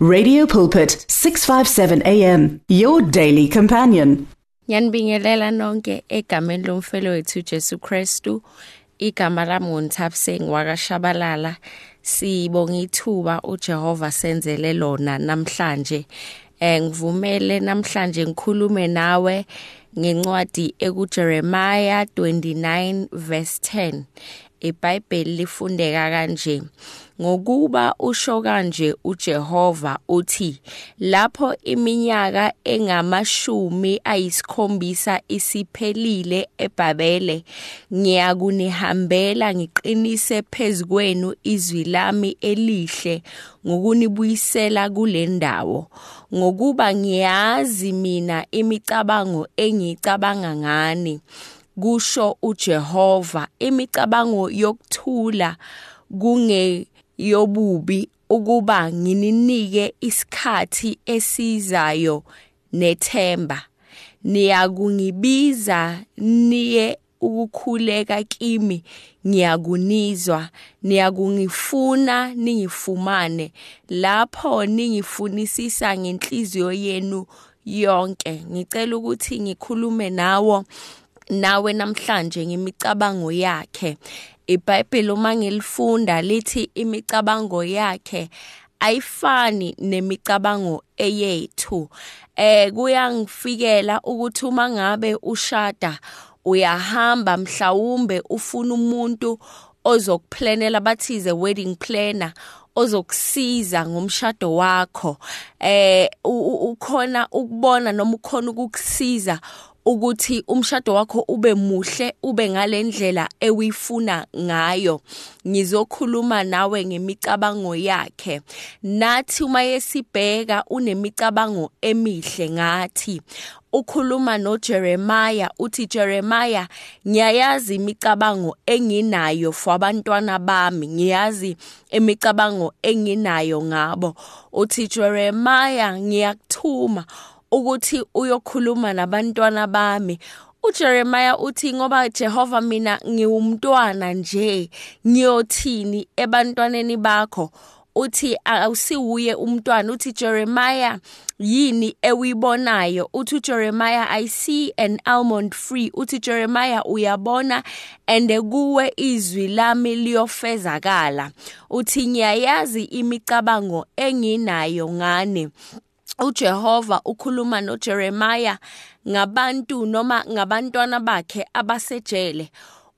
Radio Pulpit 657 AM your daily companion. Ngiyanibingelela nonke egameni lomfelo wethu Jesu Kristu. Igama lami ngonthapse ngiwakashabalala. Sibonga ithuba uJehova senzele lona namhlanje. Eh ngivumele namhlanje ngikhulume nawe ngencwadi ekuJeremiah 29 verse 10. iBhayibheli lifundeka kanje ngokuba usho kanje uJehova uthi lapho iminyaka engamashumi ayisikhombisa isiphelile eBhabhele ngiyakunihambela ngiqinise phezukwenu izwi lami elihle ngokunibuyisela kule ndawo ngokuba ngiyazi mina imicabango engicabanga ngani. Kusho uJehova imicabango yokuthula kungeyobubi ukuba ngininike isikhathi esizayo nethemba. Niyakungibiza niye ukukhuleka kimi ngiyakunizwa niyakungifuna ningifumane. Lapho ningifunisisa ngenhliziyo yenu yonke ngicela ukuthi ngikhulume nawo nawe namhlanje ngemicabango yakhe. iBhayibheli uma ngilifunda lithi imicabango yakhe ayifani nemicabango eyethu. Eh kuyangifikela ukuthi uma ngabe ushada uyahamba mhlawumbe ufuna umuntu ozokuplanela bathize wedding planner ozokusiza ngomshado wakho. Eh ukhona ukubona noma ukhona ukukusiza ukuthi umshado wakho ube muhle ube ngalendlela ewifuna ngayo. Ngizokhuluma nawe ngemicabango yakhe. Nathi uma yesibheka unemicabango emihle ngathi ukhuluma noJeremiah uthi Jeremiah ngiyayazi imicabango enginayo for abantwana bami. Ngiyazi imicabango enginayo ngabo. Uthi Jeremiah ngiyakuthuma. Ukuthi uyokhuluma nabantwana bami. uJeremiah uthi ngoba Jehova mina ngiwumntwana nje ngiyothini ebantwaneni bakho? Uthi awusiwuye umntwana. Uthi Jeremiah yini ewibonayo? Uthi Jeremiah I see an almond free. Uthi Jeremiah uyabona ande kuwe izwi lami liyofezakala. Uthi ngiyayazi imicabango enginayo ngane. uJehova ukhuluma noJeremiah ngabantu noma ngabantwana bakhe abasejele.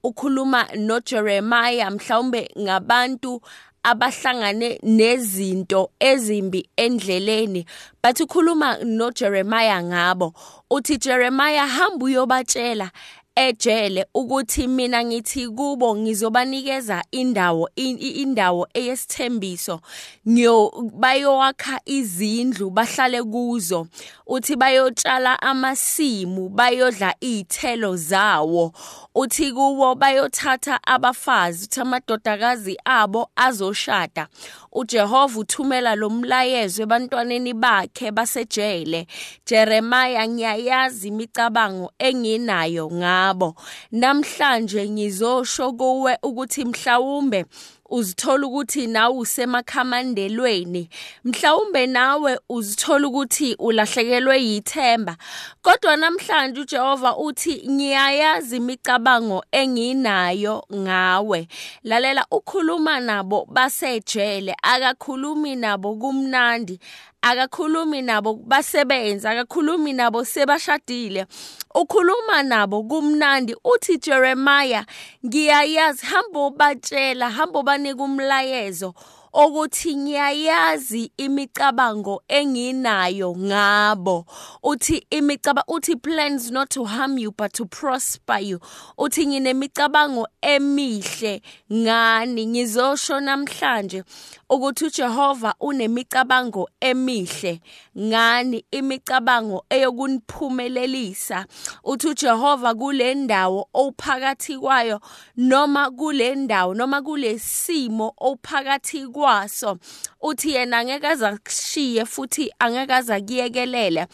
Ukhuluma noJeremiah mhlawumbe ngabantu abahlangane nezinto ezimbi endleleni. Bathi ukhuluma noJeremiah ngabo. Uthi Jeremiah hamba uyobatshela. Ejele ukuthi mina ngithi kubo ngizobanikeza indawo indawo eyesithembiso. Ngiyo bayowakha izindlu bahlale kuzo uthi bayotshala amasimu bayodla izithelo zawo. Uthi kuwo bayothatha abafazi uthi amadodakazi abo azoshada. uJehova uthumela lo mlayezo ebantwaneni bakhe basejele. Jeremiah ngiyayazi imicabango enginayo ngabo. Namhlanje ngizosho kuwe ukuthi mhlawumbe uzithola ukuthi nawe usemakhamandelweni. Mhlawumbe nawe uzithola ukuthi ulahlekelwe yithemba. Kodwa namhlanje uJehova uthi ngiyayazi imicabango enginayo ngawe. Lalela ukhuluma nabo basejele akakhulumi nabo kumnandi. Akakhulumi nabo basebenza akakhulumi nabo sebashadile. Ukhuluma nabo kumnandi. Uthi Jeremiah ngiyayazi hamba ubatshela hamba ubanika umlayezo. Ukuthi ngiyayazi imicabango enginayo ngabo. Uthi imicaba uthi plans not to harm you but to prosper you. Uthi nginemicabango emihle ngani? Ngizosho namhlanje ukuthi uJehova unemicabango emihle ngani? Imicabango eyokuniphumelelisa. Uthi uJehova kule ndawo ophakathi kwayo noma kule ndawo noma kulesimo ophakathi kwaso. Uthi yena angeke azakushiye futhi angeke azakuyekelele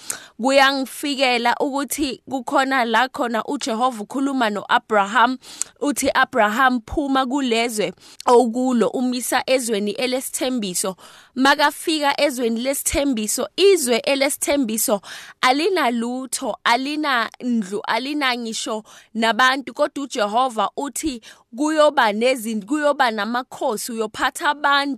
kuyangifikela ukuthi kukhona la khona uJehova ukhuluma noAbraham uthi Abraham phuma kulezwe okulo umisa ezweni elesithembiso. Makafika ezweni lesithembiso izwe elesithembiso alinalutho alina ndlu alina ngisho nabantu kodwa uJehova uthi kuyoba nezinto kuyoba namakhosi uyophatha abantu.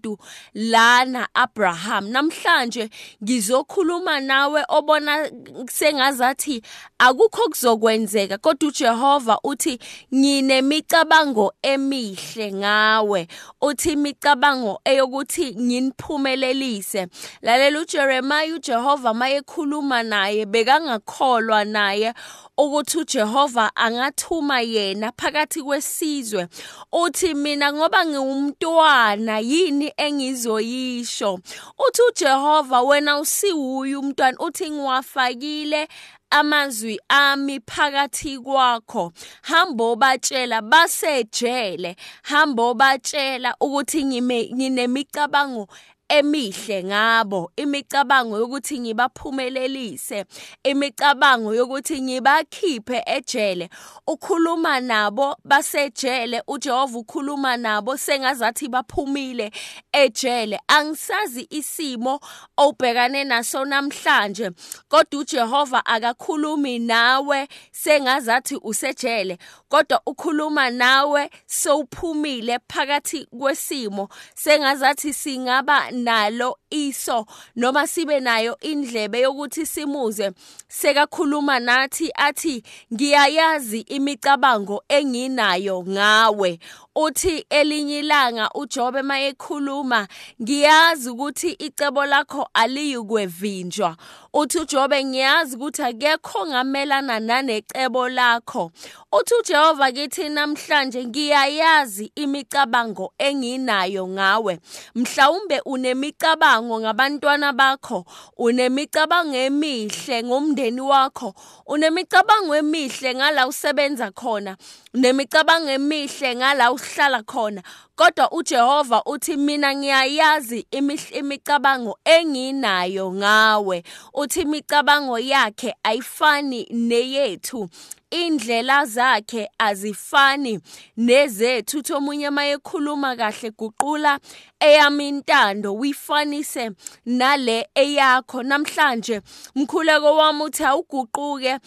Lana Abraham. Namhlanje ngizokhuluma nawe obona sengazathi akukho kuzokwenzeka kodwa uJehova uthi nginemicabango emihle ngawe. Uthi imicabango eyokuthi nginiphumelelise. Lalela uJeremiah uJehova mayekhuluma naye bekangakholwa naye. Ukuthi uJehova angathuma yena phakathi kwesizwe uthi mina ngoba ngiwumntwana yini engizoyisho? Uthi uJehova wena usiwuyu umntwana. Uthi ngiwafakile amazwi ami phakathi kwakho. Hambo batshela basejele. Hambo batshela ukuthi ngime nginemicabango emihle ngabo. Imicabango yokuthi ngibaphumelelise imicabango yokuthi ngibakhiphe ejele. Ukhuluma nabo basejele uJehova ukhuluma nabo sengazathi baphumile ejele. Angisazi isimo obhekane naso namhlanje kodwa uJehova akakhulumi nawe sengazathi usejele. Kodwa ukhuluma nawe sowuphumile phakathi kwesimo sengazathi singaba nalo iso noma sibe nayo indlebe yokuthi simuze. Sekakhuluma nathi athi ngiyayazi imicabango enginayo ngawe. Uthi elinye ilanga uJobe mayekhuluma ngiyazi ukuthi icebo lakho aliyukwevinjwa uthi uJobe ngiyazi ukuthi akekho ngamelana nanecebo lakho. Uthi uJehova kithi namhlanje ngiyayazi imicabango enginayo ngawe. Mhlawumbe unemicabango ngabantwana bakho unemicabango emihle ngomndeni wakho unemicabango emihle ngala usebenza khona nemicabango emihle ngala uhlala khona. Kodwa uJehova uthi mina ngiyayazi imicabango enginayo ngawe. Uthi imicabango yakhe ayifani neyethu. Indlela zakhe azifani nezethu. Uthi omunye mayekhuluma kahle guqula eyami intando uyifanise nale eyakho. Namhlanje mkhuleko wami uthi awuguquke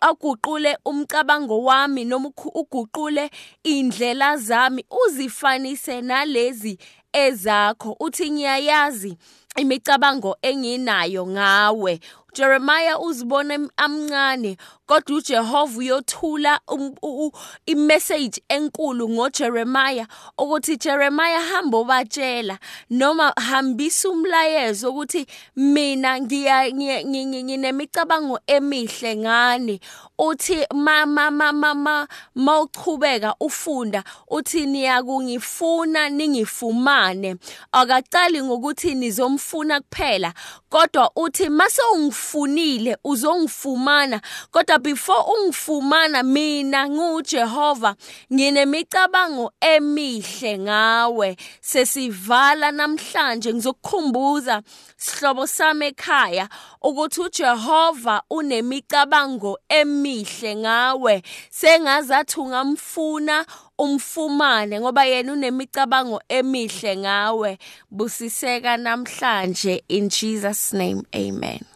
aguqule umcabango wami noma uguqule indlela zami. Uzifanise nalezi ezakho uthi ngiyayazi imicabango enginayo ngawe. Jeremiah uzibona amncane kodwa uJehova uyothula imessage enkulu ngoJeremiah ukuthi Jeremiah hamba obatshela noma hambisa umlayezo ukuthi mina ngiya nginemicabango emihle ngani. Uthi mama mama mawuchubeka ufunda uthi niyakungifuna ningifumane. Akaqali ngokuthi nizomfuna kuphela. Kodwa uthi mase ungifunile uzongifumana. Kodwa before ungifumana mina nguJehova nginemicabango emihle ngawe. Sesivala namhlanje ngizokukhumbuza sihlobo sami ekhaya ukuthi uJehova unemicabango emihle ngawe. Sengazathi ungamfuna umfumane ngoba yena unemicabango emihle ngawe. Busiseka namhlanje in Jesus name amen.